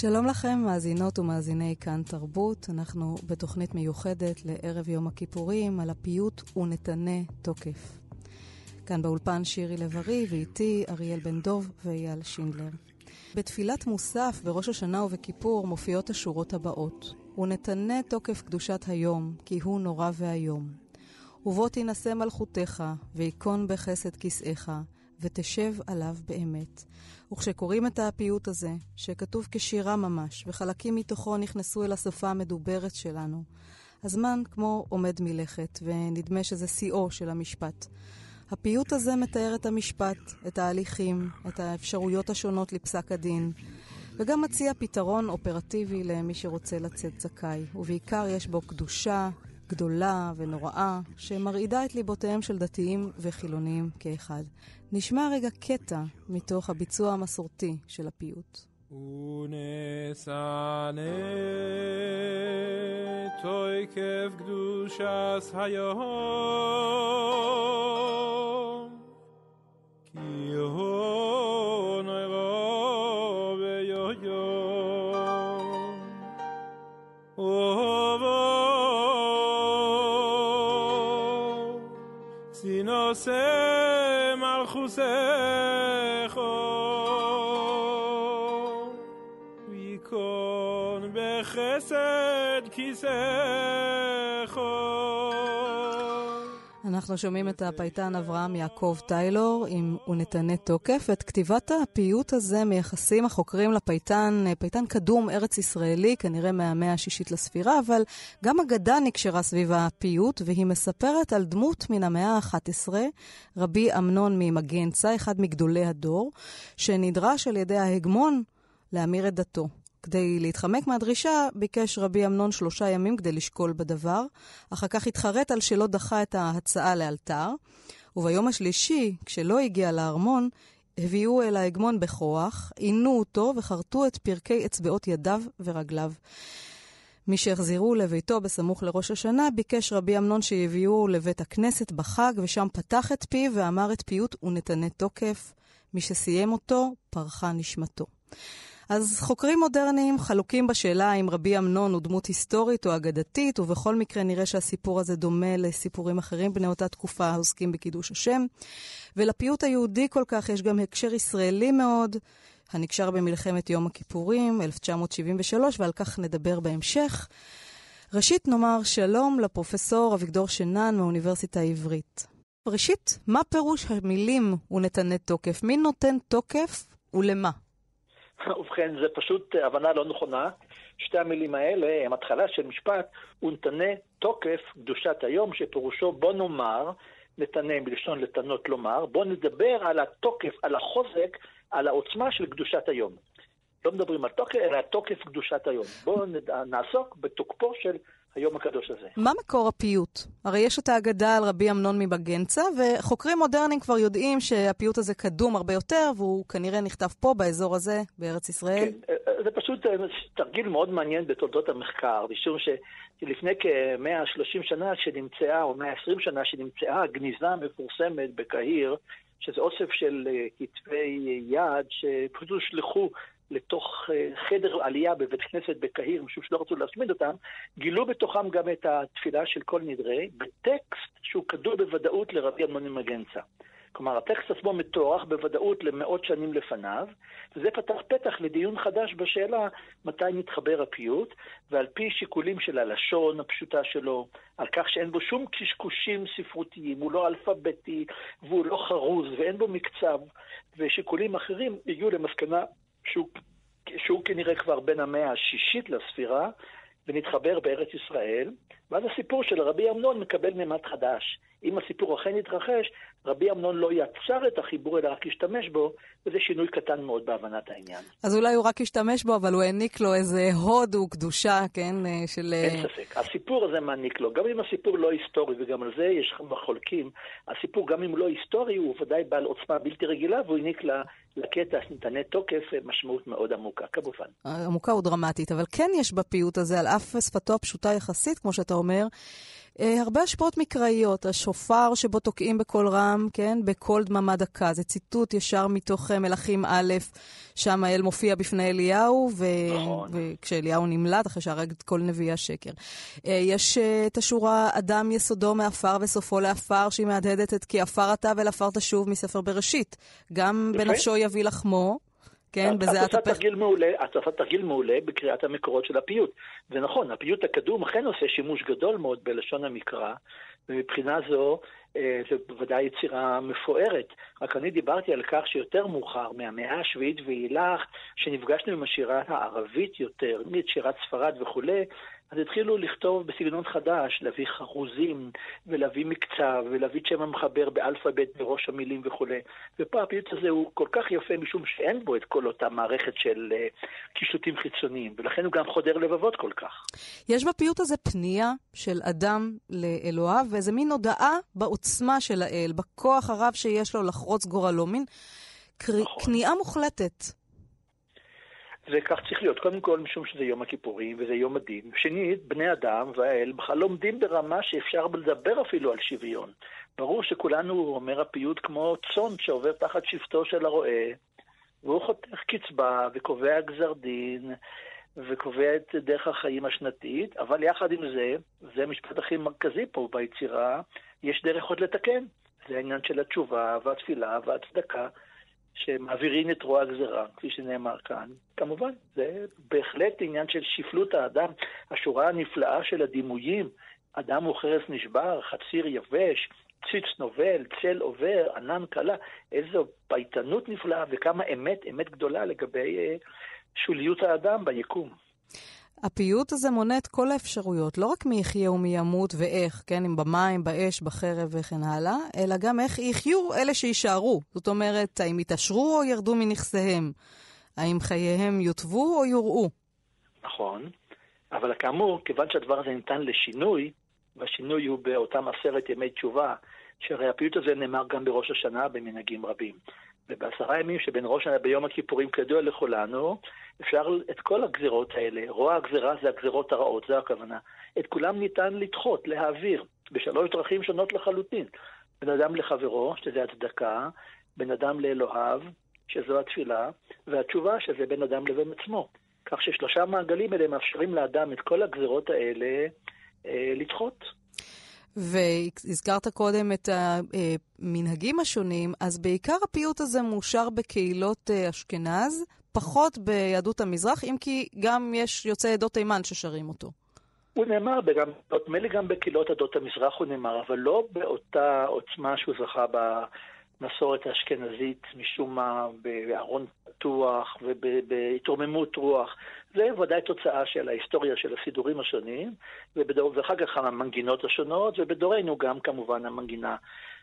שלום לכם, מאזינות ומאזיני כאן תרבות. אנחנו בתוכנית מיוחדת לערב יום הכיפורים על הפיוט ונתנה תוקף. כאן באולפן שירי לב-ארי ואיתי אריאל בן דוב ואייל שינדלר. בתפילת מוסף בראש השנה ובכיפור מופיעות השורות הבאות: ונתנה תוקף קדושת היום, כי הוא נורא ואיום. ובוא תינשא מלכותך, ויכון בחסד כסאיך, ותשב עליו באמת. וכשקוראים את הפיוט הזה, שכתוב כשירה ממש, וחלקים מתוכו נכנסו אל השפה המדוברת שלנו, הזמן כמו עומד מלכת, ונדמה שזה שיאו של המשפט. הפיוט הזה מתאר את המשפט, את ההליכים, את האפשרויות השונות לפסק הדין, וגם מציע פתרון אופרטיבי למי שרוצה לצאת זכאי, ובעיקר יש בו קדושה, גדולה ונוראה, שמרעידה את ליבותיהם של דתיים וחילונים כאחד. נשמע רגע קטע מתוך הביצוע המסורתי של הפיוט. ונסענה תויקף קדושס היום כי הון אירו ביום ובו תינשא מלכותך ויכון בחסד כסאך אנחנו שומעים את הפייטן אברהם יעקב טיילור עם "ונתנה תוקף". את כתיבת הפיוט הזה מייחסים החוקרים לפייטן, פייטן קדום ארץ ישראלי, כנראה מהמאה השישית לספירה, אבל גם אגדה נקשרה סביב הפיוט, והיא מספרת על דמות מן המאה ה-11, רבי אמנון ממגנצה, אחד מגדולי הדור, שנדרש על ידי ההגמון להמיר את דתו. כדי להתחמק מהדרישה, ביקש רבי אמנון שלושה ימים כדי לשקול בדבר. אחר כך התחרט על שלא דחה את ההצעה לאלתר. וביום השלישי, כשלא הגיע לארמון, הביאו אל ההגמון בכוח, עינו אותו וחרטו את פרקי אצבעות ידיו ורגליו. מי שהחזירו לביתו בסמוך לראש השנה, ביקש רבי אמנון שיביאו לבית הכנסת בחג, ושם פתח את פיו ואמר את פיוט ונתנה תוקף. שסיים אותו, פרחה נשמתו. אז חוקרים מודרניים חלוקים בשאלה אם רבי אמנון הוא דמות היסטורית או אגדתית, ובכל מקרה נראה שהסיפור הזה דומה לסיפורים אחרים בני אותה תקופה העוסקים בקידוש השם. ולפיוט היהודי כל כך יש גם הקשר ישראלי מאוד, הנקשר במלחמת יום הכיפורים, 1973, ועל כך נדבר בהמשך. ראשית נאמר שלום לפרופסור אביגדור שנן מהאוניברסיטה העברית. ראשית, מה פירוש המילים ונתנה תוקף? מי נותן תוקף ולמה? ובכן, זה פשוט הבנה לא נכונה. שתי המילים האלה הם התחלה של משפט, ונתנה תוקף קדושת היום, שפירושו בוא נאמר, נתנה מלשון לתנות לומר, בוא נדבר על התוקף, על החוזק, על העוצמה של קדושת היום. לא מדברים על תוקף, אלא על תוקף קדושת היום. בואו נעסוק בתוקפו של היום הקדוש הזה. מה מקור הפיוט? הרי יש את האגדה על רבי אמנון מבגנצה, וחוקרים מודרניים כבר יודעים שהפיוט הזה קדום הרבה יותר, והוא כנראה נכתב פה, באזור הזה, בארץ ישראל. כן, זה פשוט תרגיל מאוד מעניין בתולדות המחקר, משום שלפני כ-130 שנה שנמצאה, או 120 שנה שנמצאה הגניזה המפורסמת בקהיר, שזה אוסף של כתבי יד שפשוט הושלכו לתוך חדר עלייה בבית כנסת בקהיר, משום שלא רצו להשמיד אותם, גילו בתוכם גם את התפילה של כל נדרי, בטקסט שהוא כדור בוודאות לרבי אמנון ממגנצה. כלומר, הטקסט עצמו מתוארך בוודאות למאות שנים לפניו, וזה פתח פתח לדיון חדש בשאלה מתי מתחבר הפיוט, ועל פי שיקולים של הלשון הפשוטה שלו, על כך שאין בו שום קשקושים ספרותיים, הוא לא אלפביתי, והוא לא חרוז, ואין בו מקצב, ושיקולים אחרים הגיעו למסקנה שהוא, שהוא כנראה כבר בין המאה השישית לספירה, ונתחבר בארץ ישראל, ואז הסיפור של רבי אמנון מקבל מימד חדש. אם הסיפור אכן יתרחש, רבי אמנון לא יצר את החיבור, אלא רק השתמש בו, וזה שינוי קטן מאוד בהבנת העניין. אז אולי הוא רק השתמש בו, אבל הוא העניק לו איזה הוד וקדושה, כן, של... אין ספק. הסיפור הזה מעניק לו. גם אם הסיפור לא היסטורי, וגם על זה יש חולקים, הסיפור, גם אם לא היסטורי, הוא ודאי בעל עוצמה בלתי רגילה, והוא העניק לקטע שנתנה תוקף משמעות מאוד עמוקה, כמובן. עמוקה ודרמטית, אבל כן יש בפיוט הזה, על אף שפתו הפשוטה יחסית, כמו שאתה אומר, אה, הרבה השפעות מקראיות, השופר שבו תוקעים בקול רם, כן, בקול דממה דקה. זה ציטוט ישר מתוך אה, מלכים א', שם האל מופיע בפני אליהו, ו... נכון. וכשאליהו נמלט, אחרי שהרג את כל נביאי השקר. אה, יש את השורה, אדם יסודו מעפר וסופו לעפר, שהיא מהדהדת את כי עפר אתה ולעפר תשוב מספר בראשית. גם. בנפשו יביא לחמו. כן, בזה את... עושה תרגיל מעולה, את עושה תרגיל מעולה בקריאת המקורות של הפיוט. זה נכון, הפיוט הקדום אכן עושה שימוש גדול מאוד בלשון המקרא, ומבחינה זו אה, זו בוודאי יצירה מפוארת. רק אני דיברתי על כך שיותר מאוחר, מהמאה השביעית ואילך, שנפגשנו עם השירה הערבית יותר, משירת ספרד וכולי, אז התחילו לכתוב בסגנון חדש, להביא חרוזים, ולהביא מקצב, ולהביא את שם המחבר באלפאבית בראש המילים וכולי. ופה הפיוט הזה הוא כל כך יפה, משום שאין בו את כל אותה מערכת של uh, קישוטים חיצוניים, ולכן הוא גם חודר לבבות כל כך. יש בפיוט הזה פנייה של אדם לאלוהיו, ואיזה מין הודאה בעוצמה של האל, בכוח הרב שיש לו לחרוץ גורלו, מין נכון. כניעה מוחלטת. וכך צריך להיות. קודם כל, משום שזה יום הכיפורים וזה יום הדין. שנית, בני אדם והאל בכלל לומדים ברמה שאפשר לדבר אפילו על שוויון. ברור שכולנו, אומר הפיוט, כמו צאן שעובר תחת שבטו של הרועה, והוא חותך קצבה וקובע גזר דין. וקובע את דרך החיים השנתית, אבל יחד עם זה, זה המשפט הכי מרכזי פה ביצירה, יש דרך עוד לתקן. זה העניין של התשובה והתפילה והצדקה, שמעבירים את רוע הגזרה, כפי שנאמר כאן. כמובן, זה בהחלט עניין של שפלות האדם. השורה הנפלאה של הדימויים, אדם הוא חרס נשבר, חציר יבש, ציץ נובל, צל עובר, ענן קלה, איזו פייטנות נפלאה וכמה אמת, אמת גדולה לגבי אה, שוליות האדם ביקום. הפיוט הזה מונה את כל האפשרויות, לא רק מי יחיה ומי ימות ואיך, כן, אם במים, באש, בחרב וכן הלאה, אלא גם איך יחיו אלה שיישארו. זאת אומרת, האם יתעשרו או ירדו מנכסיהם? האם חייהם יוטבו או יוראו? נכון, אבל כאמור, כיוון שהדבר הזה ניתן לשינוי, והשינוי הוא באותם עשרת ימי תשובה, שהרי הפיוט הזה נאמר גם בראש השנה במנהגים רבים. ובעשרה ימים שבין ראש השנה ביום הכיפורים, כידוע לכולנו, אפשר את כל הגזרות האלה, רוע הגזרה זה הגזרות הרעות, זו הכוונה. את כולם ניתן לדחות, להעביר, בשלוש דרכים שונות לחלוטין. בן אדם לחברו, שזה הצדקה, בן אדם לאלוהיו, שזו התפילה, והתשובה, שזה בן אדם לבין עצמו. כך ששלושה מעגלים האלה מאפשרים לאדם את כל הגזרות האלה אה, לדחות. והזכרת קודם את המנהגים השונים, אז בעיקר הפיוט הזה מאושר בקהילות אה, אשכנז, פחות ביהדות המזרח, אם כי גם יש יוצאי עדות תימן ששרים אותו. הוא נאמר, נדמה לי גם בקהילות עדות המזרח הוא נאמר, אבל לא באותה עוצמה שהוא זכה במסורת האשכנזית, משום מה, בארון פתוח ובהתרוממות רוח. זה ודאי תוצאה של ההיסטוריה של הסידורים השונים, ובדור, ואחר כך המנגינות השונות, ובדורנו גם כמובן המנגינה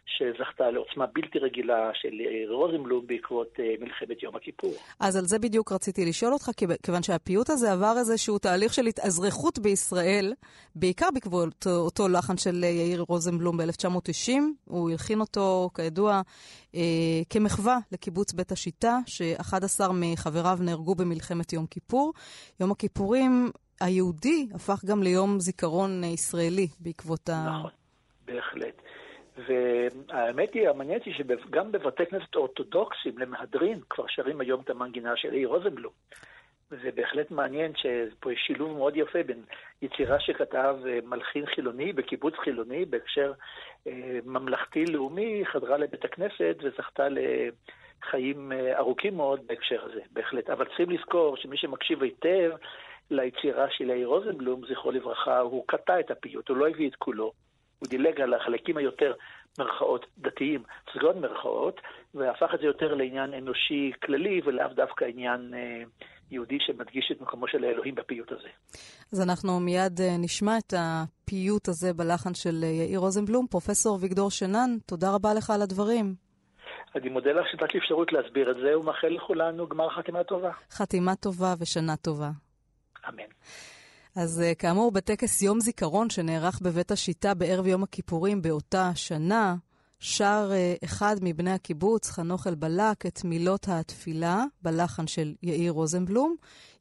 שזכתה לעוצמה בלתי רגילה של רוזנבלום בעקבות אה, מלחמת יום הכיפור. אז על זה בדיוק רציתי לשאול אותך, כיוון שהפיוט הזה עבר איזשהו תהליך של התאזרחות בישראל, בעיקר בעקבות אותו לחן של אה, יאיר רוזנבלום ב-1990. הוא הלחין אותו, כידוע, אה, כמחווה לקיבוץ בית השיטה, ש-11 מחבריו נהרגו במלחמת יום כיפור. יום הכיפורים היהודי הפך גם ליום זיכרון ישראלי בעקבות ה... נכון, בהחלט. והאמת היא, המעניינת היא שגם בבתי כנסת אורתודוקסים למהדרין כבר שרים היום את המנגינה של אי רוזנבלום. וזה בהחלט מעניין שפה יש שילוב מאוד יפה בין יצירה שכתב אה, מלחין חילוני בקיבוץ חילוני בהקשר אה, ממלכתי-לאומי, חדרה לבית הכנסת וזכתה לחיים אה, ארוכים מאוד בהקשר הזה, בהחלט. אבל צריכים לזכור שמי שמקשיב היטב ליצירה של יאיר רוזנבלום, זכרו לברכה, הוא קטע את הפיוט, הוא לא הביא את כולו. הוא דילג על החלקים היותר, מרכאות, דתיים, סגון מרכאות, והפך את זה יותר לעניין אנושי כללי, ולאו דווקא עניין אה, יהודי שמדגיש את מקומו של האלוהים בפיוט הזה. אז אנחנו מיד אה, נשמע את הפיוט הזה בלחן של אה, יאיר רוזנבלום. פרופסור ויגדור שנן, תודה רבה לך על הדברים. אני מודה לך שנתת לי אפשרות להסביר את זה, ומאחל לכולנו גמר חתימה טובה. חתימה טובה ושנה טובה. אמן. אז אה, כאמור, בטקס יום זיכרון שנערך בבית השיטה בערב יום הכיפורים באותה שנה, שר אה, אחד מבני הקיבוץ, חנוך אלבלק, את מילות התפילה בלחן של יאיר רוזנבלום.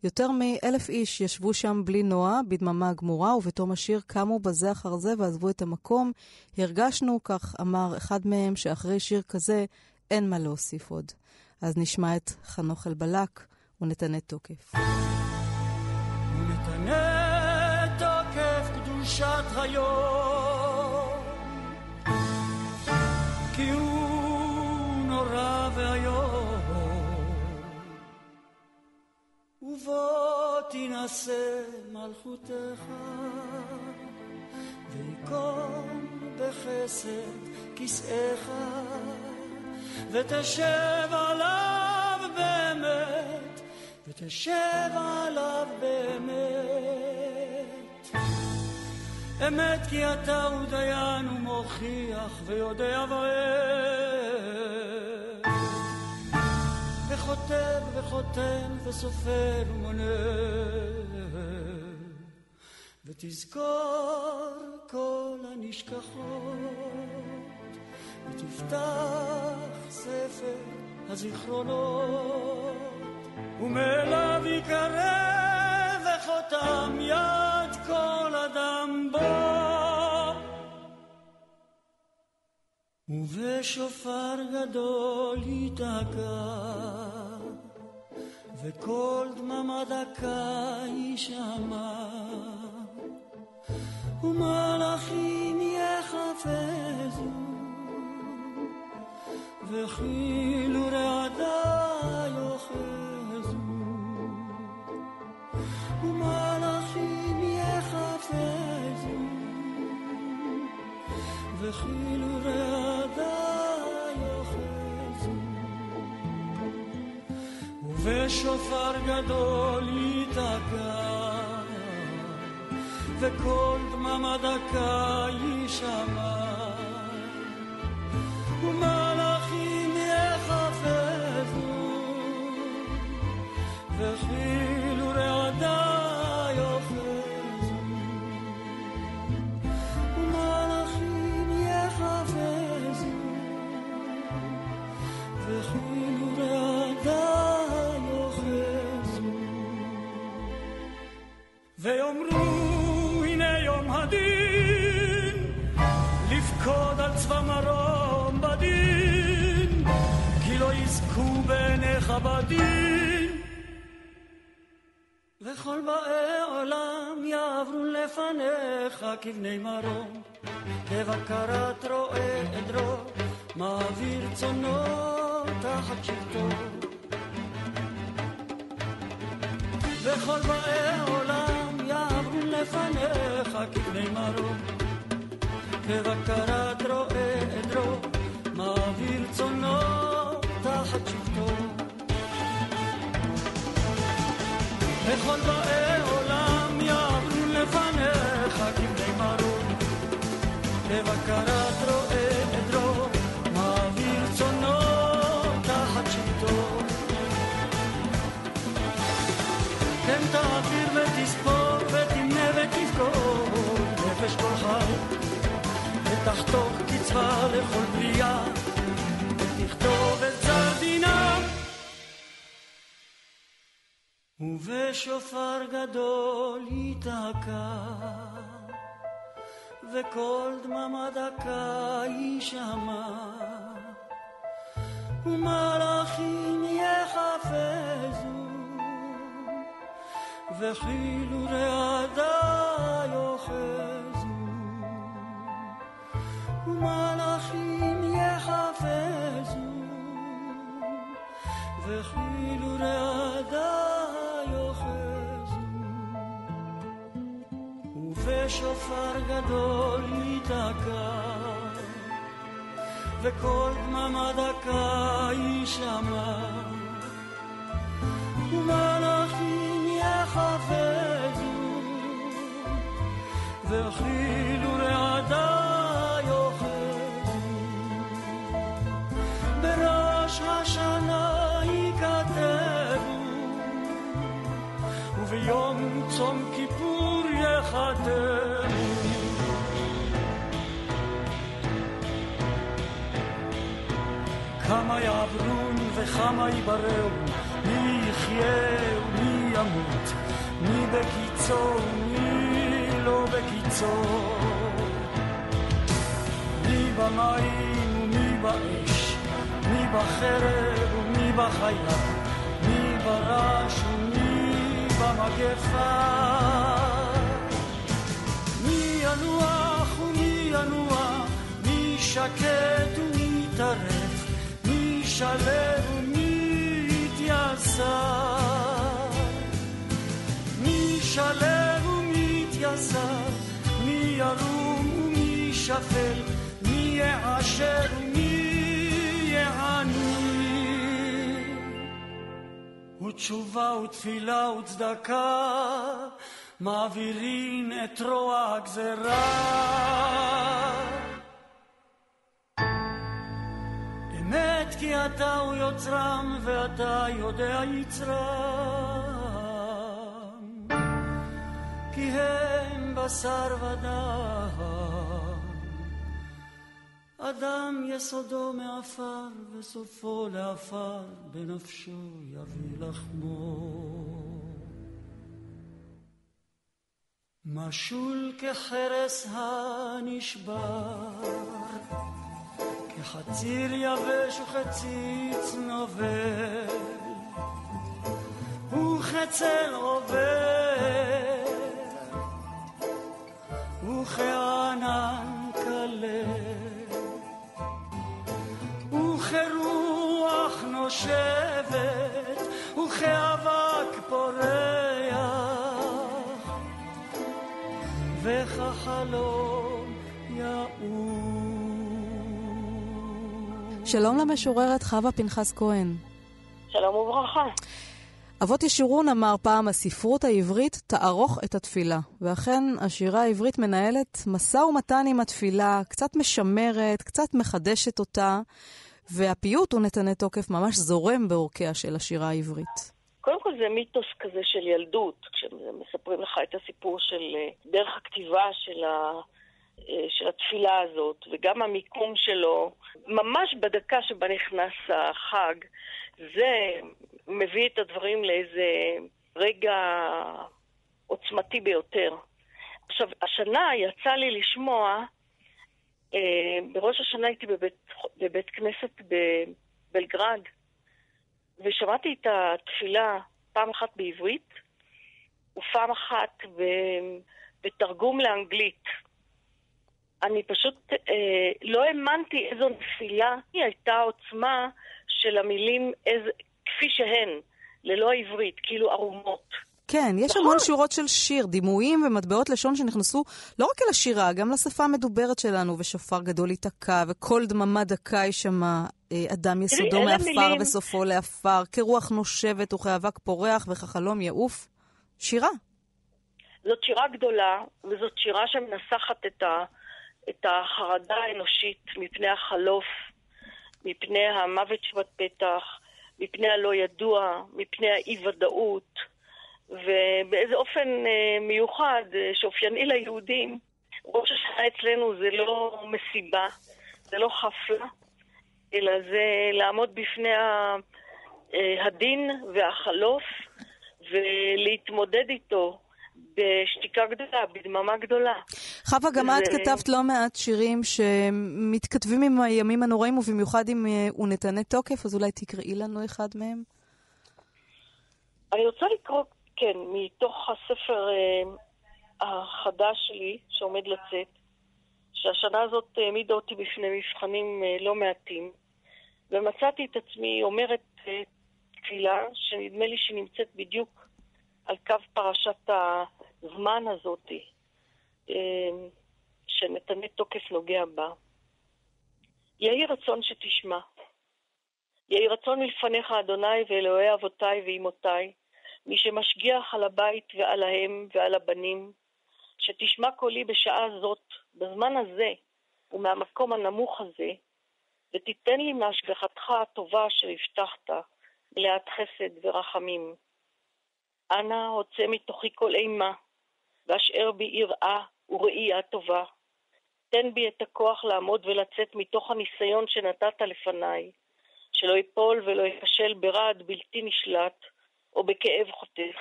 יותר מאלף איש ישבו שם בלי נועה, בדממה גמורה, ובתום השיר קמו בזה אחר זה ועזבו את המקום. הרגשנו, כך אמר אחד מהם, שאחרי שיר כזה אין מה להוסיף עוד. אז נשמע את חנוך אלבלק ונתנה תוקף. קדושת היום, כי הוא נורא ואיום, ובוא תינשא מלכותך, ויקום בחסד כסאך. ותשב עליו באמת, ותשב עליו באמת. אמת כי אתה הוא דיין ומוכיח ויודע ואוהב. וכותב וחותם וסופר ומונה. ותזכור כל הנשכחות. ותפתח ספר הזיכרונות, ומאליו יקרב וחותם יד כל אדם. ובשופר גדול ייתקע, וקול דממה דקה יישמע, ומלאכים יחפזו וכאילו רעדה יאחזו וכאילו רעדה יאחזו ובשופר גדול ייתקע וכל דממה דקה יישמע ומלאכים לפניך כבני וכאילו רעדה יאחזו, ומלאכים יחפזו, וכאילו רעדה ושופר גדול ייתקע, וכל דממה דקה יישמע, ומלאכים וכאילו רעדה יאחזו. בראש השנה ייכתבו, וביום צום כיפור יחתמו. כמה יעברו וכמה ייבראו, מי יחיה ומי ימות, מי בקיצור ומי לא בקיצור. מי במים ומי באש, מי בחרב ומי בחיה, מי ברש ומי במגפה. מי ינוח ומי ינוח, מי שקט ומי טרף, מי שלב ומי יתייסר. מי שלב שפל, מי יעשר ומי יעני. ותשובה ותפילה וצדקה מעבירין את רוע הגזרה. אמת כי אתה הוא יוצרם ואתה יודע יצרם. כי הם בשר ודם. אדם יסודו מעפר וסופו לעפר, בנפשו יביא לחמו. משול כחרס הנשבר, כחציר יבש וכציץ נובל, וכצל עובר, וכענן כלה, וכרוח נושבת, וכאבק פורח. וכחלום יעור. שלום למשוררת חווה פנחס כהן. שלום וברכה. אבות ישורון אמר פעם, הספרות העברית תערוך את התפילה. ואכן, השירה העברית מנהלת משא ומתן עם התפילה, קצת משמרת, קצת מחדשת אותה, והפיוט ונתני תוקף ממש זורם בעורקיה של השירה העברית. קודם כל זה מיתוס כזה של ילדות, כשמספרים לך את הסיפור של אה, דרך הכתיבה של, ה, אה, של התפילה הזאת, וגם המיקום שלו, ממש בדקה שבה נכנס החג, זה מביא את הדברים לאיזה רגע עוצמתי ביותר. עכשיו, השנה יצא לי לשמוע, בראש השנה הייתי בבית, בבית כנסת בבלגרד, ושמעתי את התפילה פעם אחת בעברית ופעם אחת בתרגום לאנגלית. אני פשוט אה, לא האמנתי איזו נפילה היא הייתה העוצמה של המילים איז, כפי שהן, ללא העברית, כאילו ערומות. כן, יש נכון. המון שורות של שיר, דימויים ומטבעות לשון שנכנסו לא רק אל השירה, גם לשפה המדוברת שלנו, ושופר גדול ייתקע, וקול דממה דקה יישמע, אה, אדם יסודו מעפר וסופו לעפר, כרוח נושבת וכאבק פורח וכחלום יעוף. שירה. זאת שירה גדולה, וזאת שירה שמנסחת את, ה, את החרדה האנושית מפני החלוף, מפני המוות שבפתח, מפני הלא ידוע, מפני האי-ודאות. ובאיזה אופן אה, מיוחד, אה, שאופייני ליהודים, ראש השנה אצלנו זה לא מסיבה, זה לא חפלה, אלא זה לעמוד בפני אה, הדין והחלוף ולהתמודד איתו בשתיקה גדולה, בדממה גדולה. חווה, גם. את כתבת לא מעט שירים שמתכתבים עם הימים הנוראים ובמיוחד עם ונתני תוקף, אז אולי תקראי לנו אחד מהם. אני רוצה לקרוא כן, מתוך הספר אה, החדש שלי, שעומד לצאת, שהשנה הזאת העמידה אותי בפני מבחנים אה, לא מעטים, ומצאתי את עצמי אומרת אה, תפילה, שנדמה לי שהיא נמצאת בדיוק על קו פרשת הזמן הזאת, שנתנה תוקף נוגע בה. יהי רצון שתשמע. יהי רצון מלפניך, אדוני ואלוהי אבותיי ואמותיי, מי שמשגיח על הבית ועל האם ועל הבנים, שתשמע קולי בשעה זאת, בזמן הזה ומהמקום הנמוך הזה, ותיתן לי מהשגחתך הטובה אשר הבטחת, מלאת חסד ורחמים. אנא הוצא מתוכי כל אימה, ואשאר בי יראה וראייה טובה. תן בי את הכוח לעמוד ולצאת מתוך הניסיון שנתת לפניי, שלא יפול ולא ייכשל ברעד בלתי נשלט, או בכאב חותך,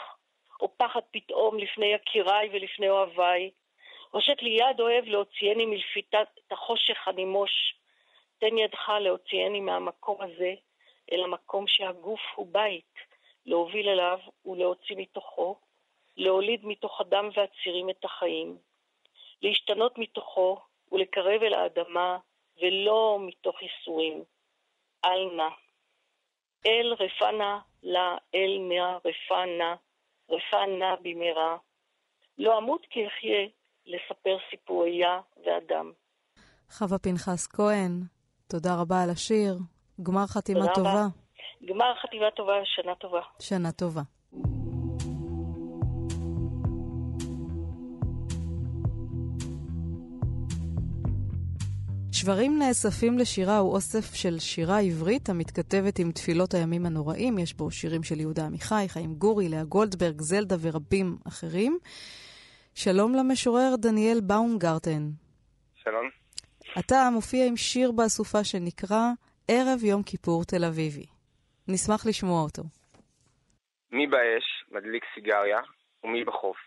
או פחד פתאום לפני יקיריי ולפני אוהביי. הושט לי יד אוהב להוציאני מלפיתת החושך הנמוש. תן ידך להוציאני מהמקום הזה אל המקום שהגוף הוא בית, להוביל אליו ולהוציא מתוכו, להוליד מתוך הדם והצירים את החיים, להשתנות מתוכו ולקרב אל האדמה ולא מתוך ייסורים. אל נא. אל רפנה לה, אל נא רפנה, רפנה במהרה. לא אמות כי אחיה לספר סיפוריה ואדם. חווה פנחס כהן, תודה רבה על השיר. גמר חתימה טובה. רבה. גמר חתימה טובה, שנה טובה. שנה טובה. שברים נאספים לשירה הוא אוסף של שירה עברית המתכתבת עם תפילות הימים הנוראים. יש בו שירים של יהודה עמיחי, חיים גורי, לאה גולדברג, זלדה ורבים אחרים. שלום למשורר דניאל באומגרטן. שלום. אתה מופיע עם שיר באסופה שנקרא ערב יום כיפור תל אביבי. נשמח לשמוע אותו. מי באש מדליק סיגריה ומי בחוף?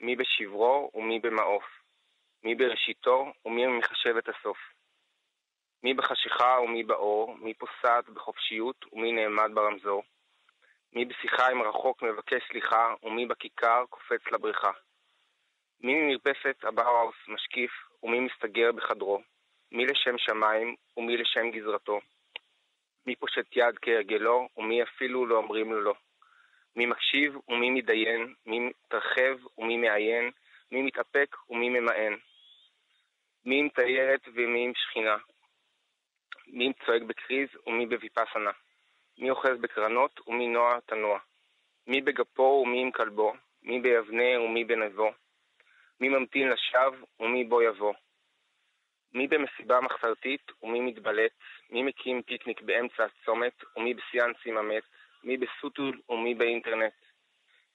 מי בשברו ומי במעוף? מי בראשיתו ומי מחשב את הסוף? מי בחשיכה ומי באור? מי פוסעת בחופשיות ומי נעמד ברמזור? מי בשיחה עם רחוק מבקש סליחה ומי בכיכר קופץ לבריכה? מי ממרפסת הבאוהאוס משקיף ומי מסתגר בחדרו? מי לשם שמיים ומי לשם גזרתו? מי פושט יד כהרגלו ומי אפילו לא אומרים לו לא? מי מקשיב ומי מתדיין? מי מתרחב ומי מעיין? מי מתאפק ומי ממאן? מי עם תיירת ומי עם שכינה? מי צועק בקריז ומי בוויפסנה? מי אוחז בקרנות ומי נוע תנוע? מי בגפו ומי עם כלבו? מי ביבנה ומי בנבו? מי ממתין לשווא ומי בו יבוא? מי במסיבה מחתרתית ומי מתבלט? מי מקים פיקניק באמצע הצומת ומי בסיאנס עם המת? מי בסוטול ומי באינטרנט?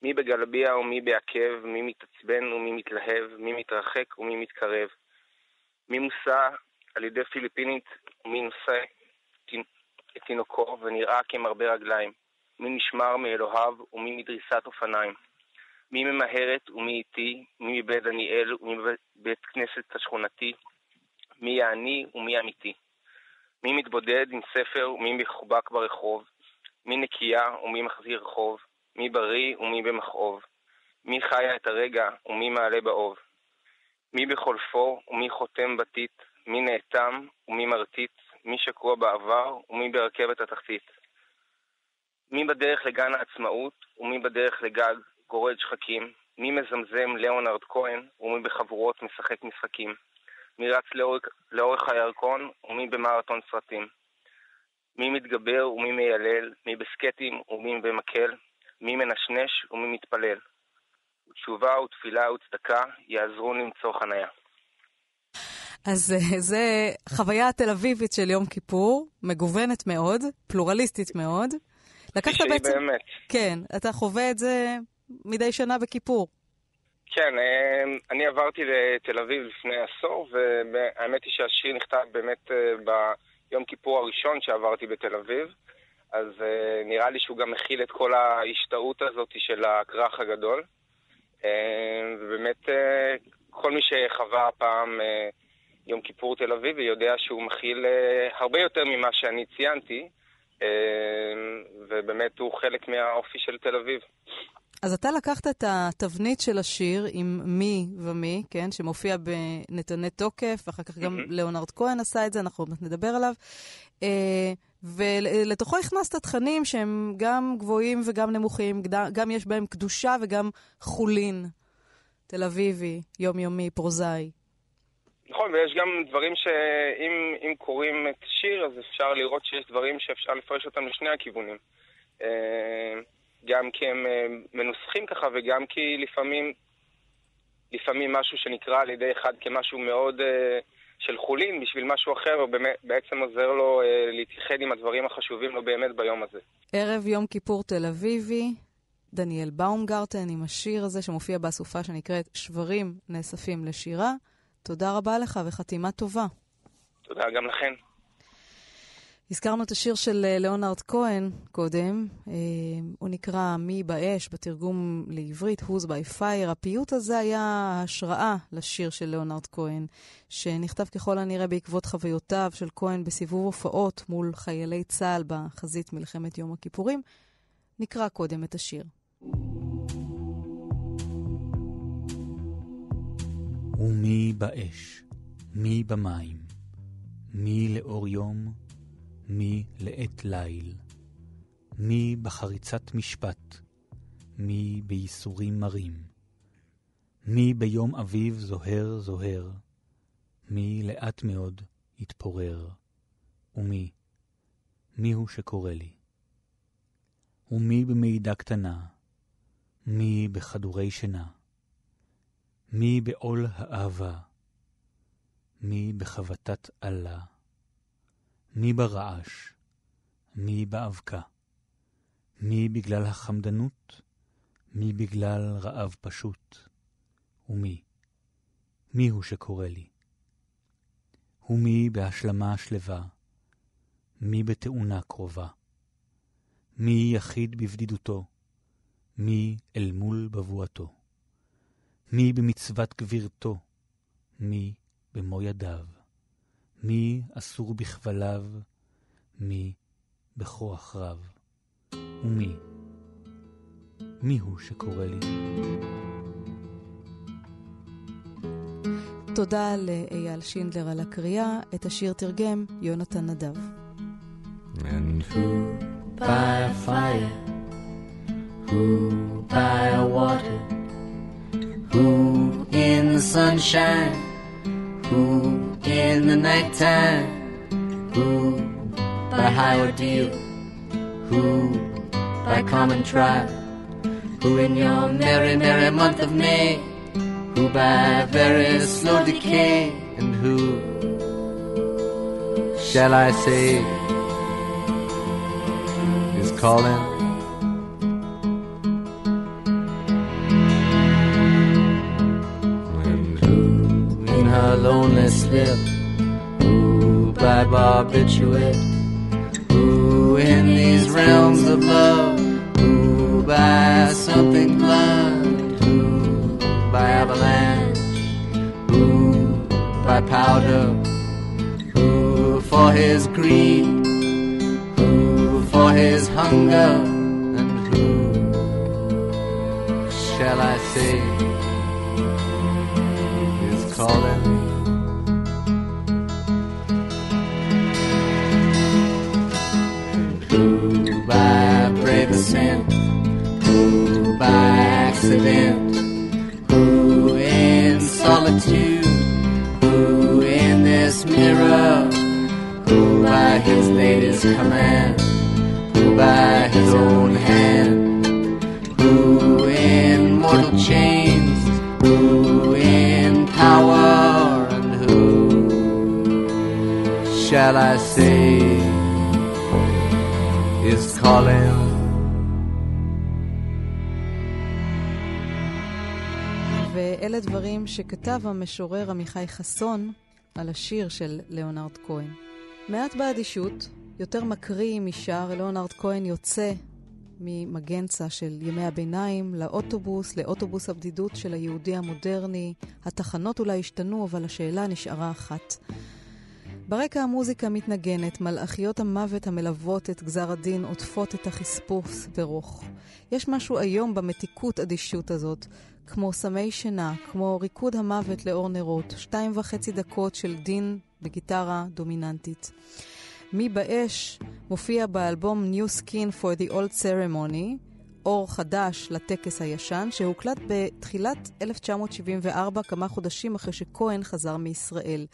מי בגלביה ומי בעקב? מי מתעצבן ומי מתלהב? מי מתרחק ומי מתקרב? מי מושא על ידי פיליפינית ומי נושא את תינוקו ונראה כמרבה רגליים? מי נשמר מאלוהיו ומי מדריסת אופניים? מי ממהרת ומי איתי? מי מבית דניאל ומי מבית כנסת השכונתי? מי יעני ומי אמיתי? מי מתבודד עם ספר ומי מחובק ברחוב? מי נקייה ומי מחזיר רחוב? מי בריא ומי במכאוב? מי חיה את הרגע ומי מעלה באוב? מי בחולפו ומי חותם בתית? מי נאטם ומי מרטיט? מי שקוע בעבר ומי ברכבת התחתית? מי בדרך לגן העצמאות ומי בדרך לגג גורד שחקים? מי מזמזם ליאונרד כהן ומי בחבורות משחק משחקים? מי רץ לאורך, לאורך הירקון ומי במרתון סרטים? מי מתגבר ומי מיילל? מי בסקטים ומי במקל? מי מנשנש ומי מתפלל? תשובה ותפילה וצדקה יעזרו למצוא חניה. אז אה, זה חוויה תל אביבית של יום כיפור, מגוונת מאוד, פלורליסטית מאוד. לקחת בעצם... באמת. כן, אתה חווה את זה מדי שנה בכיפור. כן, אה, אני עברתי לתל אביב לפני עשור, והאמת היא שהשיר נכתב באמת אה, ביום כיפור הראשון שעברתי בתל אביב, אז נראה לי שהוא גם מכיל את כל ההשתאות הזאת של הכרך הגדול. ובאמת, כל מי שחווה פעם יום כיפור תל אביבי יודע שהוא מכיל uh, הרבה יותר ממה שאני ציינתי, uh, ובאמת הוא חלק מהאופי של תל אביב. אז אתה לקחת את התבנית של השיר עם מי ומי, כן, שמופיע בנתני תוקף, ואחר כך גם mm-hmm. ליאונרד כהן עשה את זה, אנחנו עוד מעט נדבר עליו. Uh, ולתוכו הכנסת תכנים שהם גם גבוהים וגם נמוכים, גם יש בהם קדושה וגם חולין. תל אביבי, יומיומי, פרוזאי. נכון, ויש גם דברים שאם קוראים את השיר, אז אפשר לראות שיש דברים שאפשר לפרש אותם לשני הכיוונים. אה, גם כי הם אה, מנוסחים ככה, וגם כי לפעמים, לפעמים משהו שנקרא על ידי אחד כמשהו מאוד אה, של חולין בשביל משהו אחר, ובעצם עוזר לו להתייחד עם הדברים החשובים לו באמת ביום הזה. ערב יום כיפור תל אביבי, דניאל באומגרטן עם השיר הזה שמופיע באסופה שנקראת שברים נאספים לשירה. תודה רבה לך וחתימה טובה. תודה גם לכן. הזכרנו את השיר של אה, ליאונרד כהן קודם, אה, הוא נקרא "מי באש" בתרגום לעברית, Who's by Fire. הפיוט הזה היה השראה לשיר של ליאונרד כהן, שנכתב ככל הנראה בעקבות חוויותיו של כהן בסיבוב הופעות מול חיילי צה"ל בחזית מלחמת יום הכיפורים. נקרא קודם את השיר. ומי באש, מי במים, מי לאור יום, מי לעת ליל, מי בחריצת משפט, מי בייסורים מרים, מי ביום אביב זוהר זוהר, מי לאט מאוד יתפורר, ומי, מי הוא שקורא לי? ומי במידע קטנה, מי בכדורי שינה, מי בעול האהבה, מי בחבטת עלה, מי ברעש, מי באבקה, מי בגלל החמדנות, מי בגלל רעב פשוט, ומי, מי הוא שקורא לי? ומי בהשלמה שלווה, מי בתאונה קרובה, מי יחיד בבדידותו, מי אל מול בבואתו, מי במצוות גבירתו, מי במו ידיו. מי אסור בכבליו, מי בכוח רב. ומי? מי הוא שקורא לי? תודה לאייל שינדלר על הקריאה, את השיר תרגם יונתן נדב. And who by a fire, who by a water, who in the sunshine, who in the nighttime. Who by high ordeal, who by common trial, who in your merry, merry month of May, who by very slow decay, and who shall I say is calling? Lonely slip. Ooh, by barbiturate. Ooh, in these realms of love. Ooh, by something blunt. Ooh, by avalanche. Ooh, by powder. Ooh, for his greed. Ooh, for his hunger. By accident, who in solitude, who in this mirror, who by his latest command, who by his own hand, who in mortal chains, who in power, and who shall I say is calling? ואלה דברים שכתב המשורר עמיחי חסון על השיר של ליאונרד כהן. מעט באדישות, יותר מקריא משאר, ליאונרד כהן יוצא ממגנצה של ימי הביניים לאוטובוס, לאוטובוס הבדידות של היהודי המודרני. התחנות אולי השתנו, אבל השאלה נשארה אחת. ברקע המוזיקה מתנגנת, מלאכיות המוות המלוות את גזר הדין עוטפות את החספוס ברוך. יש משהו היום במתיקות אדישות הזאת, כמו סמי שינה, כמו ריקוד המוות לאור נרות, שתיים וחצי דקות של דין בגיטרה דומיננטית. מי באש מופיע באלבום New Skin for the Old Ceremony, אור חדש לטקס הישן, שהוקלט בתחילת 1974, כמה חודשים אחרי שכהן חזר מישראל.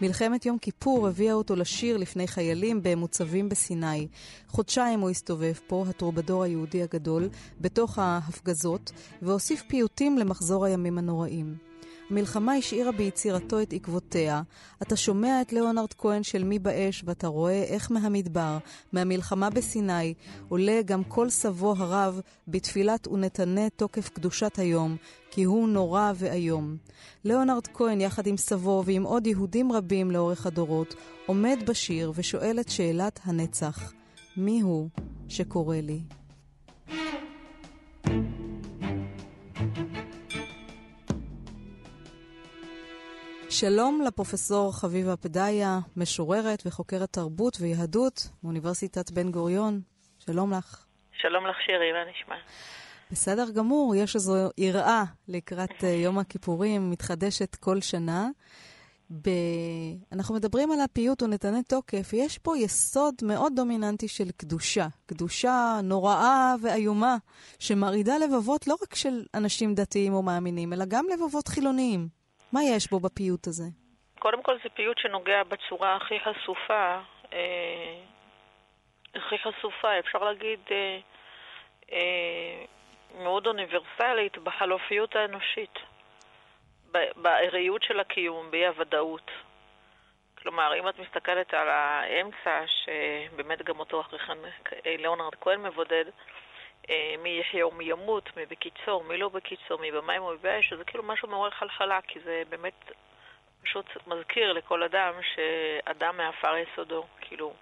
מלחמת יום כיפור הביאה אותו לשיר לפני חיילים במוצבים בסיני. חודשיים הוא הסתובב פה, הטרובדור היהודי הגדול, בתוך ההפגזות, והוסיף פיוטים למחזור הימים הנוראים. המלחמה השאירה ביצירתו את עקבותיה. אתה שומע את ליאונרד כהן של מי באש, ואתה רואה איך מהמדבר, מהמלחמה בסיני, עולה גם כל סבו הרב בתפילת ונתנה תוקף קדושת היום, כי הוא נורא ואיום. ליאונרד כהן, יחד עם סבו ועם עוד יהודים רבים לאורך הדורות, עומד בשיר ושואל את שאלת הנצח: מי הוא שקורא לי? שלום לפרופסור חביבה פדאיה, משוררת וחוקרת תרבות ויהדות מאוניברסיטת בן גוריון. שלום לך. שלום לך שירי, מה נשמע? בסדר גמור, יש איזו יראה לקראת אה, יום הכיפורים, מתחדשת כל שנה. ב... אנחנו מדברים על הפיוט ונתנה תוקף, יש פה יסוד מאוד דומיננטי של קדושה. קדושה נוראה ואיומה, שמרעידה לבבות לא רק של אנשים דתיים או מאמינים, אלא גם לבבות חילוניים. מה יש בו בפיוט הזה? קודם כל זה פיוט שנוגע בצורה הכי חשופה, אה, הכי חשופה, אפשר להגיד, אה, אה, מאוד אוניברסלית בחלופיות האנושית, בעריות של הקיום, באי הוודאות. כלומר, אם את מסתכלת על האמצע, שבאמת גם אותו אחרי כן ליאונרד כהן מבודד, אה, מי יחיה ומי ימות, מי בקיצור, מי לא בקיצור, מי במים ומי באש, זה כאילו משהו מעורר חלחלה, כי זה באמת פשוט מזכיר לכל אדם שאדם מעפר יסודו, כאילו...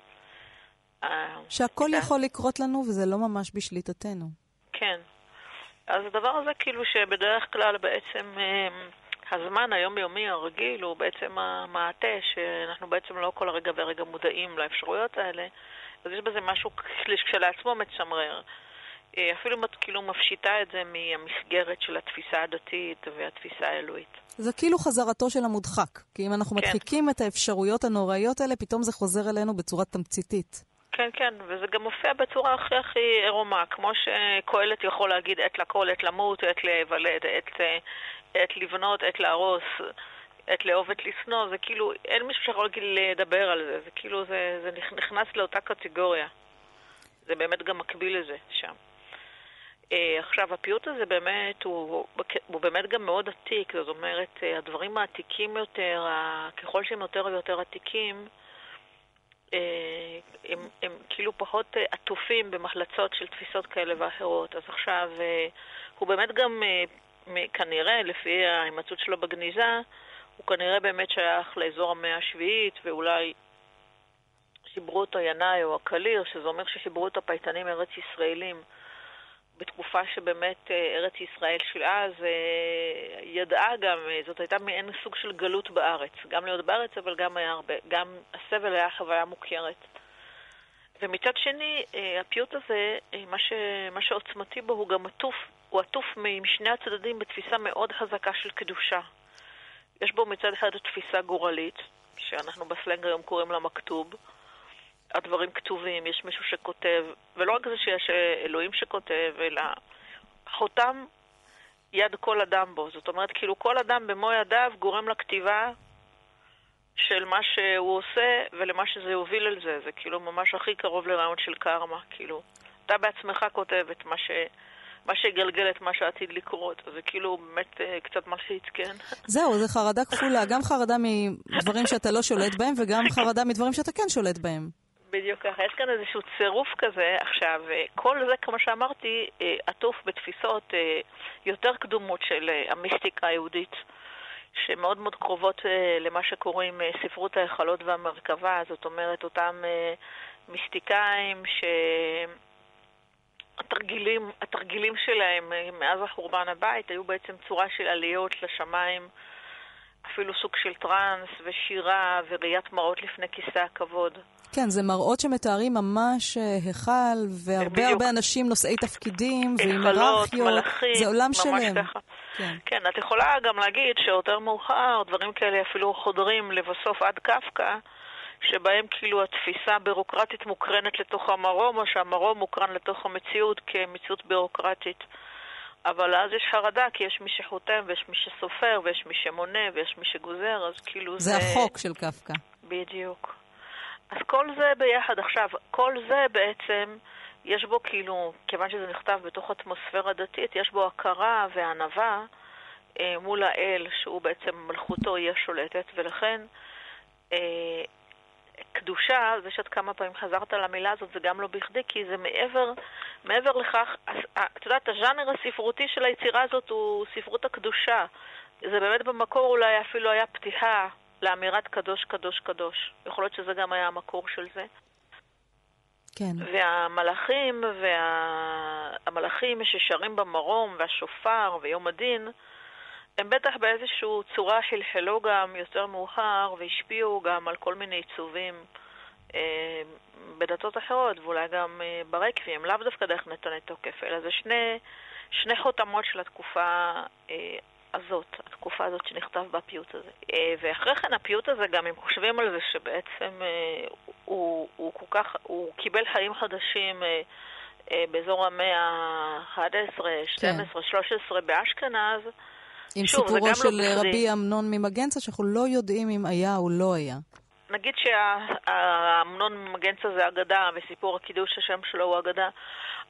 אה, שהכל יכול לקרות לנו וזה לא ממש בשליטתנו. כן. אז הדבר הזה כאילו שבדרך כלל בעצם אה, הזמן היומיומי הרגיל הוא בעצם המעטה, שאנחנו בעצם לא כל הרגע ורגע מודעים לאפשרויות האלה, אז יש בזה משהו כשלעצמו מצמרר. אה, אפילו כאילו מפשיטה את זה מהמסגרת של התפיסה הדתית והתפיסה האלוהית. זה כאילו חזרתו של המודחק. כי אם אנחנו כן. מדחיקים את האפשרויות הנוראיות האלה, פתאום זה חוזר אלינו בצורה תמציתית. כן, כן, וזה גם מופיע בצורה הכי הכי עירומה, כמו שקהלת יכול להגיד עת לכל, עת למות, עת להיוולד, עת, עת לבנות, עת להרוס, עת לאהוב, עת לשנוא, זה כאילו, אין מישהו שיכול לדבר על זה, זה כאילו, זה, זה נכנס לאותה קטגוריה. זה באמת גם מקביל לזה שם. Uh, עכשיו, הפיוט הזה באמת, הוא, הוא באמת גם מאוד עתיק, זאת אומרת, uh, הדברים העתיקים יותר, ככל שהם יותר ויותר עתיקים, uh, הם, הם כאילו פחות עטופים במחלצות של תפיסות כאלה ואחרות. אז עכשיו, הוא באמת גם, כנראה, לפי ההימצאות שלו בגניזה, הוא כנראה באמת שייך לאזור המאה השביעית, ואולי חיברו אותו ינאי או הקליר, שזה אומר שחיברו אותו פייטנים ארץ ישראלים. בתקופה שבאמת אה, ארץ ישראל של אז אה, ידעה גם, אה, זאת הייתה מעין סוג של גלות בארץ. גם להיות בארץ, אבל גם היה הרבה, גם הסבל היה חוויה מוכרת. ומצד שני, הפיוט הזה, מה, ש, מה שעוצמתי בו הוא גם עטוף, הוא עטוף משני הצדדים בתפיסה מאוד חזקה של קדושה. יש בו מצד אחד תפיסה גורלית, שאנחנו בסלנג היום קוראים לה מכתוב, הדברים כתובים, יש מישהו שכותב, ולא רק זה שיש אלוהים שכותב, אלא חותם יד כל אדם בו. זאת אומרת, כאילו כל אדם במו ידיו גורם לכתיבה של מה שהוא עושה ולמה שזה יוביל על זה. זה כאילו ממש הכי קרוב לרעיון של קרמה, כאילו. אתה בעצמך כותב את מה ש... מה שיגלגל את מה שעתיד לקרות. זה כאילו באמת אה, קצת מלחיץ, כן? זהו, זה חרדה כפולה. גם חרדה מדברים שאתה לא שולט בהם, וגם חרדה מדברים שאתה כן שולט בהם. בדיוק ככה. יש כאן איזשהו צירוף כזה. עכשיו, אה, כל זה, כמו שאמרתי, אה, עטוף בתפיסות אה, יותר קדומות של המיסטיקה היהודית, שמאוד מאוד קרובות למה שקוראים ספרות ההיכלות והמרכבה. זאת אומרת, אותם מיסטיקאים ש... התרגילים, התרגילים שלהם מאז החורבן הבית היו בעצם צורה של עליות לשמיים, אפילו סוג של טראנס ושירה וראיית מראות לפני כיסא הכבוד. כן, זה מראות שמתארים ממש אה, היכל, והרבה בדיוק. הרבה אנשים נושאי תפקידים, ועם היררכיות. זה עולם שלם. ככה. כן. כן, את יכולה גם להגיד שיותר מאוחר, דברים כאלה אפילו חודרים לבסוף עד קפקא, שבהם כאילו התפיסה הבירוקרטית מוקרנת לתוך המרום, או שהמרום מוקרן לתוך המציאות כמציאות בירוקרטית. אבל אז יש חרדה, כי יש מי שחותם, ויש מי שסופר, ויש מי שמונה, ויש מי שגוזר, אז כאילו זה... זה החוק של קפקא. בדיוק. אז כל זה ביחד. עכשיו, כל זה בעצם, יש בו כאילו, כיוון שזה נכתב בתוך אטמוספירה דתית, יש בו הכרה וענווה אה, מול האל, שהוא בעצם מלכותו היא השולטת, ולכן אה, קדושה, זה שאת כמה פעמים חזרת על המילה הזאת, זה גם לא בכדי, כי זה מעבר, מעבר לכך, את יודעת, הז'אנר הספרותי של היצירה הזאת הוא ספרות הקדושה. זה באמת במקור אולי אפילו היה פתיחה לאמירת קדוש, קדוש, קדוש. יכול להיות שזה גם היה המקור של זה. כן. והמלאכים, והמלאכים ששרים במרום, והשופר, ויום הדין, הם בטח באיזושהי צורה חלחלו גם יותר מאוחר והשפיעו גם על כל מיני עיצובים אה, בדתות אחרות ואולי גם אה, ברקבים, לאו דווקא דרך נתוני תוקף, אלא זה שני, שני חותמות של התקופה אה, הזאת, התקופה הזאת שנכתב בפיוט הזה. אה, ואחרי כן הפיוט הזה, גם אם חושבים על זה שבעצם אה, הוא, הוא כל כך, הוא קיבל חיים חדשים אה, באזור המאה ה-11, 12, כן. 13 באשכנז, עם שוב, סיפורו של לא רבי אמנון ממגנצה, שאנחנו לא יודעים אם היה או לא היה. נגיד שהאמנון ממגנצה זה אגדה, וסיפור הקידוש השם שלו הוא אגדה,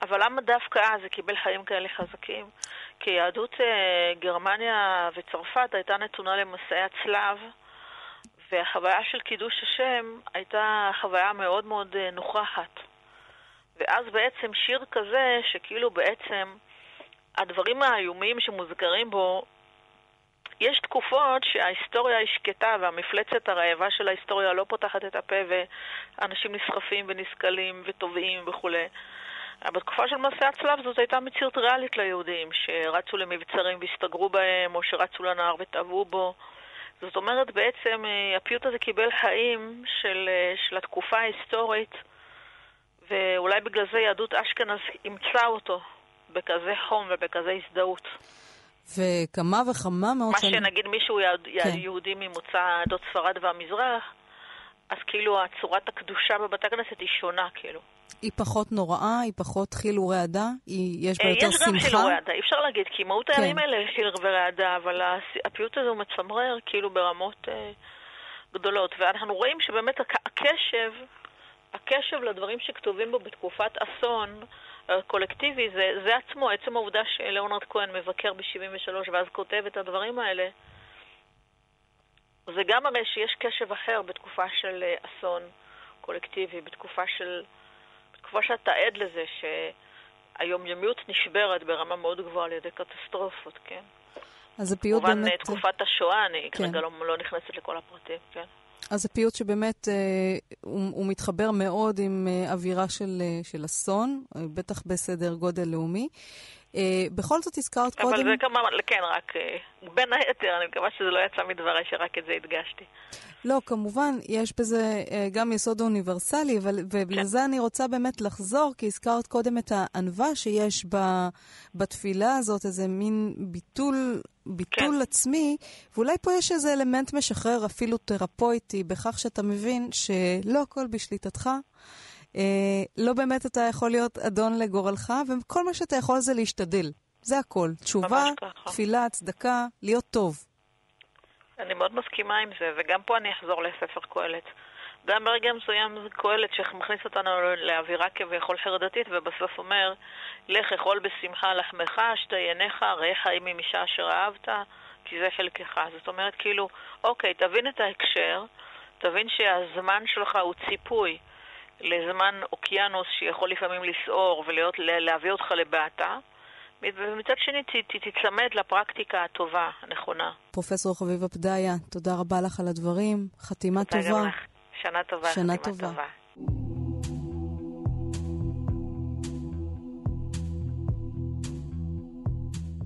אבל למה דווקא אז זה קיבל חיים כאלה חזקים? כי יהדות אה, גרמניה וצרפת הייתה נתונה למסעי הצלב, והחוויה של קידוש השם הייתה חוויה מאוד מאוד אה, נוכחת. ואז בעצם שיר כזה, שכאילו בעצם הדברים האיומים שמוזכרים בו יש תקופות שההיסטוריה היא שקטה והמפלצת הרעבה של ההיסטוריה לא פותחת את הפה ואנשים נסחפים ונסכלים וטובעים וכולי. בתקופה של מסעי הצלב זאת הייתה מציאות ריאלית ליהודים, שרצו למבצרים והסתגרו בהם, או שרצו לנהר וטבעו בו. זאת אומרת, בעצם אה, הפיוט הזה קיבל חיים של, אה, של התקופה ההיסטורית, ואולי בגלל זה יהדות אשכנז אימצה אותו בכזה חום ובכזה הזדהות. וכמה וכמה מאוד... מה שנגיד מישהו כן. יהודי ממוצא עדות ספרד והמזרח, אז כאילו הצורת הקדושה בבתי הכנסת היא שונה, כאילו. היא פחות נוראה, היא פחות חיל ורעדה, היא, יש בה יותר שמחה. יש גם חיל ורעדה, אי אפשר להגיד, כי מהות כן. הימים האלה חיל ורעדה, אבל הפיוט הזה הוא מצמרר כאילו ברמות אה, גדולות. ואנחנו רואים שבאמת הקשב, הקשב לדברים שכתובים בו בתקופת אסון, קולקטיבי, זה, זה עצמו, עצם העובדה שלאונרד כהן מבקר ב-73 ואז כותב את הדברים האלה, זה גם מראה שיש קשב אחר בתקופה של אה, אסון קולקטיבי, בתקופה של... בתקופה שאתה עד לזה שהיומיומיות נשברת ברמה מאוד גבוהה על ידי קטסטרופות, כן? אז הפיוט באמת... כמובן, תקופת השואה, אני כן. כרגע לא, לא נכנסת לכל הפרטים, כן? אז זה פיוט שבאמת אה, הוא, הוא מתחבר מאוד עם אה, אווירה של, אה, של אסון, אה, בטח בסדר גודל לאומי. אה, בכל זאת הזכרת אבל קודם... אבל זה כמובן, כן, רק אה, בין היתר, אני מקווה שזה לא יצא מדבריי שרק את זה הדגשתי. לא, כמובן, יש בזה אה, גם יסוד אוניברסלי, אבל, ולזה כן. אני רוצה באמת לחזור, כי הזכרת קודם את הענווה שיש ב, בתפילה הזאת, איזה מין ביטול, ביטול כן. עצמי, ואולי פה יש איזה אלמנט משחרר, אפילו תרפויטי, בכך שאתה מבין שלא הכל בשליטתך. אה, לא באמת אתה יכול להיות אדון לגורלך, וכל מה שאתה יכול זה להשתדל. זה הכל. תשובה, תפילה, צדקה, להיות טוב. אני מאוד מסכימה עם זה, וגם פה אני אחזור לספר קהלת. גם ברגע מסוים זה קהלת שמכניס אותנו לאווירה כביכול חרדתית, ובסוף אומר, לך אכול בשמחה לחמך, שתי עיניך, ראה חיים ממישה אשר אהבת, כי זה חלקך. זאת אומרת, כאילו, אוקיי, תבין את ההקשר, תבין שהזמן שלך הוא ציפוי לזמן אוקיינוס שיכול לפעמים לסעור ולהביא אותך לבעתה. ומצד שני תיצמד לפרקטיקה הטובה, הנכונה. פרופסור חביבה פדיה, תודה רבה לך על הדברים. חתימה תודה טובה. גם לך. שנה טובה. שנה טובה. טובה.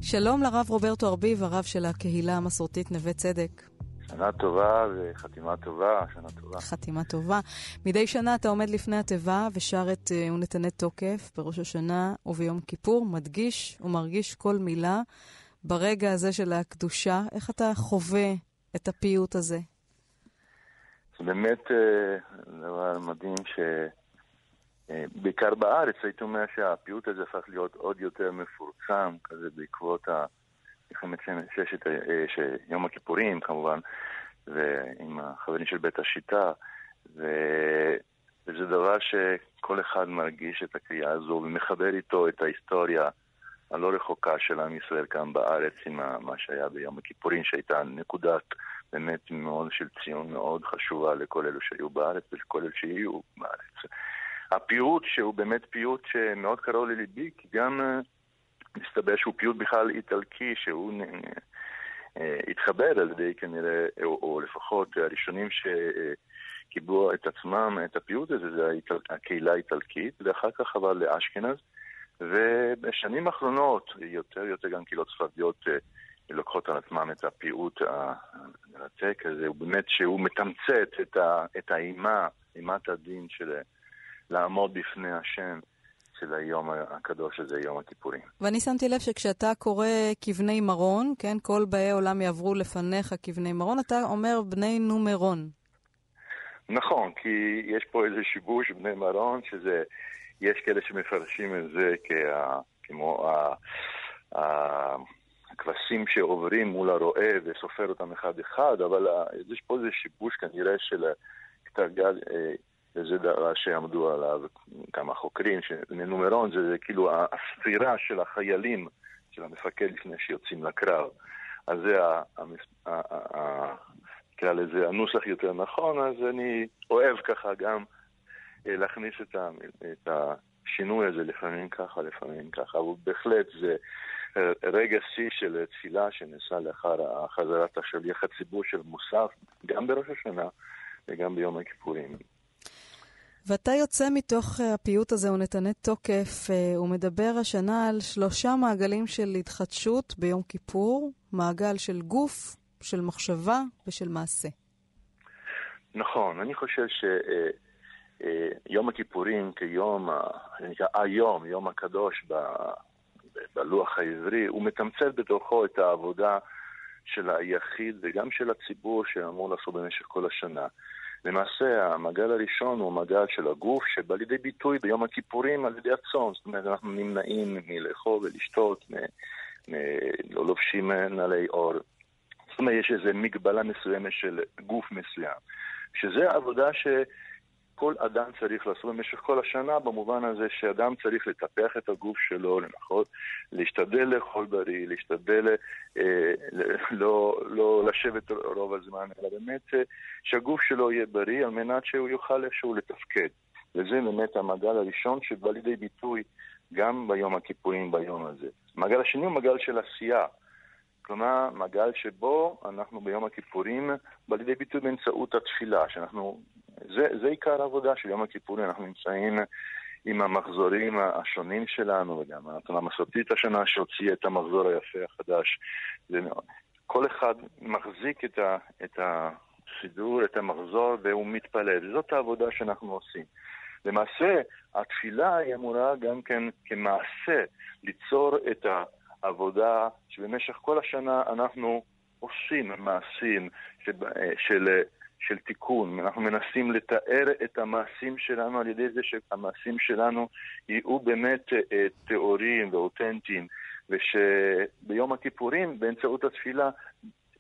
שלום לרב רוברטו ארביב, הרב של הקהילה המסורתית נווה צדק. שנה טובה וחתימה טובה, שנה טובה. חתימה טובה. מדי שנה אתה עומד לפני התיבה ושר את uh, ונתנה תוקף בראש השנה וביום כיפור, מדגיש ומרגיש כל מילה ברגע הזה של הקדושה. איך אתה חווה את הפיוט הזה? זה באמת uh, דבר מדהים ש... Uh, בעיקר בארץ הייתי אומר שהפיוט הזה הפך להיות עוד יותר מפורסם, כזה בעקבות ה... מלחמת ששת, אה, יום הכיפורים כמובן, ועם החברים של בית השיטה, ו... וזה דבר שכל אחד מרגיש את הקריאה הזו ומחבר איתו את ההיסטוריה הלא רחוקה של עם ישראל כאן בארץ עם מה שהיה ביום הכיפורים, שהייתה נקודת באמת מאוד של ציון מאוד חשובה לכל אלו שהיו בארץ ולכל אלו שיהיו בארץ. הפיוט שהוא באמת פיוט שמאוד קרוב לליבי, כי גם אה, מסתבר שהוא פיוט בכלל איטלקי, שהוא אה, התחבר על ידי כנראה, או, או לפחות הראשונים שקיבלו את עצמם, את הפיוט הזה, זה הקהילה האיטלקית, ואחר כך עבר לאשכנז. ובשנים האחרונות יותר ויותר גם קהילות ספרדיות אה, לוקחות על עצמם את הפיוט המרתק הזה, הוא באמת שהוא מתמצת את, האימה, אימת הדין של לעמוד בפני השם. של היום הקדוש הזה, יום הכיפורים. ואני שמתי לב שכשאתה קורא כבני מרון, כן, כל באי עולם יעברו לפניך כבני מרון, אתה אומר בני נומרון. נכון, כי יש פה איזה שיבוש בני מרון, שזה יש כאלה שמפרשים את זה כה, כמו ה, ה, הכבשים שעוברים מול הרועה וסופר אותם אחד-אחד, אבל יש פה איזה שיבוש כנראה של כתרגל, אה, וזה דבר שעמדו עליו כמה חוקרים, שנומרון זה, זה כאילו הספירה של החיילים, של המפקד לפני שיוצאים לקרב. אז זה, נקרא לזה, הנוסח יותר נכון, אז אני אוהב ככה גם אה, להכניס את, ה, את השינוי הזה, לפעמים ככה, לפעמים ככה, אבל בהחלט זה רגע שיא של תפילה שנעשה לאחר חזרת השליח הציבור של מוסף, גם בראש השנה וגם ביום הכיפורים. ואתה יוצא מתוך אה, הפיוט הזה ונתנה תוקף, הוא מדבר השנה על שלושה מעגלים של התחדשות ביום כיפור, מעגל של גוף, של מחשבה ושל מעשה. נכון, אני חושב ש... אה, הכיפורים כיום, נקרא היום, יום הקדוש ב, בלוח העברי, הוא מתמצת בתוכו את העבודה של היחיד וגם של הציבור שאמור לעשות במשך כל השנה. למעשה, המעגל הראשון הוא המעגל של הגוף, שבא לידי ביטוי ביום הכיפורים על ידי הצום. זאת אומרת, אנחנו נמנעים מלאכול ולשתות, מ, מ, לא לובשים נעלי אור. זאת אומרת, יש איזו מגבלה מסוימת של גוף מסוים. שזה עבודה ש... כל אדם צריך לעשות במשך כל השנה, במובן הזה שאדם צריך לטפח את הגוף שלו, לנחות, להשתדל לאכול בריא, להשתדל אה, לא, לא לשבת רוב הזמן, אלא באמת אה, שהגוף שלו יהיה בריא על מנת שהוא יוכל איכשהו לתפקד. וזה באמת המעגל הראשון שבא לידי ביטוי גם ביום הכיפורים, ביום הזה. המעגל השני הוא מעגל של עשייה. כלומר, מעגל שבו אנחנו ביום הכיפורים בא לידי ביטוי באמצעות התפילה, שאנחנו זה, זה עיקר העבודה של יום הכיפורים, אנחנו נמצאים עם המחזורים השונים שלנו, וגם התנועה המסורתית השנה שהוציאה את המחזור היפה החדש. כל אחד מחזיק את, ה, את הסידור, את המחזור, והוא מתפלל. זאת העבודה שאנחנו עושים. למעשה, התפילה היא אמורה גם כן כמעשה ליצור את העבודה שבמשך כל השנה אנחנו עושים מעשים של, של של תיקון. אנחנו מנסים לתאר את המעשים שלנו על ידי זה שהמעשים שלנו יהיו באמת אה, טהורים ואותנטיים, ושביום הכיפורים, באמצעות התפילה,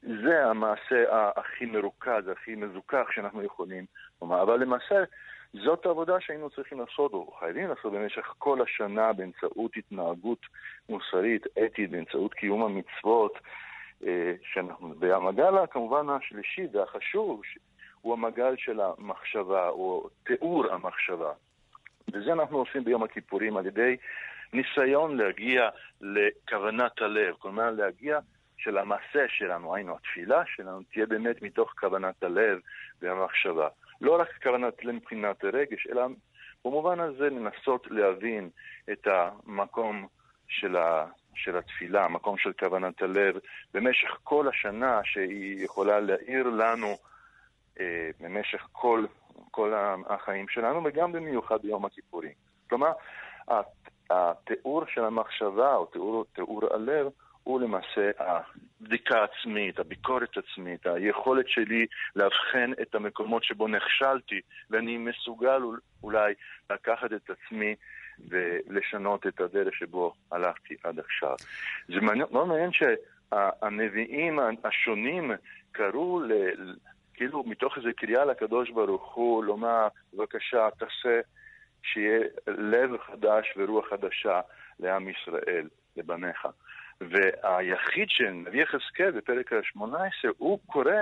זה המעשה הכי מרוכז, הכי מזוכח שאנחנו יכולים לומר. אבל למעשה, זאת העבודה שהיינו צריכים לעשות, או חייבים לעשות במשך כל השנה באמצעות התנהגות מוסרית, אתית, באמצעות קיום המצוות. אה, שאנחנו, כמובן השלישי והחשוב, הוא המעגל של המחשבה, או תיאור המחשבה. וזה אנחנו עושים ביום הכיפורים על ידי ניסיון להגיע לכוונת הלב, כלומר להגיע של המעשה שלנו, היינו התפילה שלנו, תהיה באמת מתוך כוונת הלב והמחשבה. לא רק כוונת לב מבחינת הרגש, אלא במובן הזה לנסות להבין את המקום של, ה, של התפילה, המקום של כוונת הלב, במשך כל השנה שהיא יכולה להאיר לנו במשך כל, כל החיים שלנו, וגם במיוחד ביום הכיפורים. כלומר, התיאור של המחשבה, או תיאור, תיאור הלב, הוא למעשה הבדיקה העצמית, הביקורת עצמית, היכולת שלי לאבחן את המקומות שבו נכשלתי, ואני מסוגל אולי לקחת את עצמי ולשנות את הדרך שבו הלכתי עד עכשיו. זה מאוד מעניין שהנביאים השונים קראו כאילו מתוך איזו קריאה לקדוש ברוך הוא, לומר, בבקשה, תעשה שיהיה לב חדש ורוח חדשה לעם ישראל. לבניך. והיחיד של נביא יחזקאל בפרק ה-18, הוא קורא,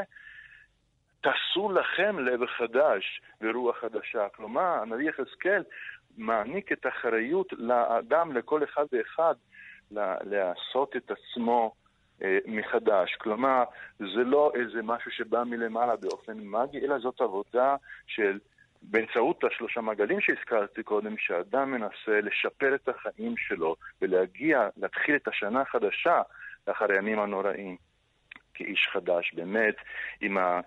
תעשו לכם לב חדש ורוח חדשה. כלומר, הנביא יחזקאל מעניק את האחריות לאדם, לכל אחד ואחד, לעשות את עצמו מחדש. כלומר, זה לא איזה משהו שבא מלמעלה באופן מגי, אלא זאת עבודה של באמצעות השלושה מעגלים שהזכרתי קודם, שאדם מנסה לשפר את החיים שלו ולהגיע, להתחיל את השנה החדשה לאחר הימים הנוראים כאיש חדש, באמת, עם, ה,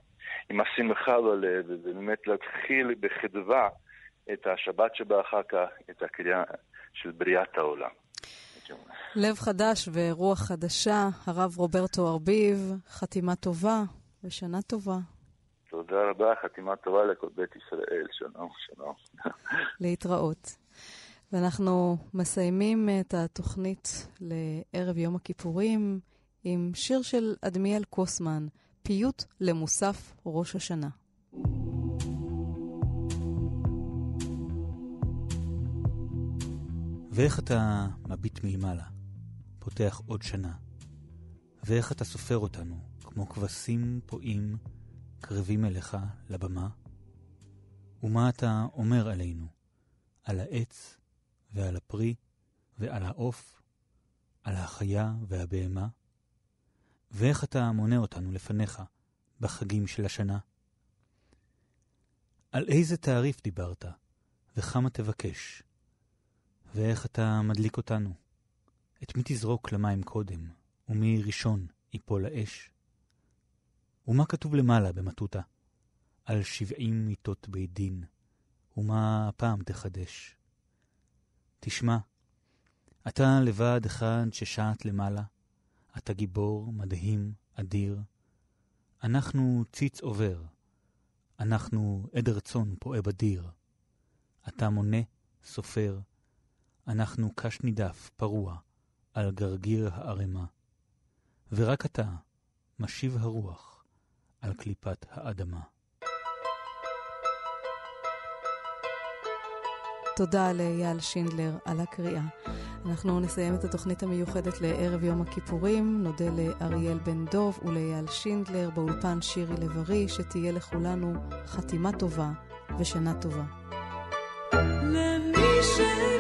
עם השמחה בלב, ובאמת להתחיל בחדווה את השבת שבא אחר כך, את הקריאה של בריאת העולם. לב חדש ורוח חדשה, הרב רוברטו ארביב, חתימה טובה ושנה טובה. תודה רבה, חתימה טובה לכל בית ישראל, שלום, שלום. להתראות. ואנחנו מסיימים את התוכנית לערב יום הכיפורים עם שיר של אדמיאל קוסמן, פיוט למוסף ראש השנה. ואיך אתה מביט מלמעלה, פותח עוד שנה, ואיך אתה סופר אותנו, כמו כבשים פועים קרבים אליך לבמה, ומה אתה אומר עלינו, על העץ ועל הפרי ועל העוף, על החיה והבהמה, ואיך אתה מונה אותנו לפניך בחגים של השנה. על איזה תעריף דיברת, וכמה תבקש, ואיך אתה מדליק אותנו. את מי תזרוק למים קודם, ומי ראשון ייפול לאש? ומה כתוב למעלה במטותא? על שבעים מיטות בית דין, ומה הפעם תחדש? תשמע, אתה לבד אחד ששעת למעלה, אתה גיבור, מדהים, אדיר. אנחנו ציץ עובר, אנחנו עדר צאן פועה בדיר. אתה מונה, סופר, אנחנו קש נידף, פרוע, על גרגיר הערמה. ורק אתה, משיב הרוח, על קליפת האדמה. תודה לאייל שינדלר על הקריאה. אנחנו נסיים את התוכנית המיוחדת לערב יום הכיפורים. נודה לאריאל בן דוב ולאייל שינדלר באולפן שירי לב-ארי, שתהיה לכולנו חתימה טובה ושנה טובה. למי שאינו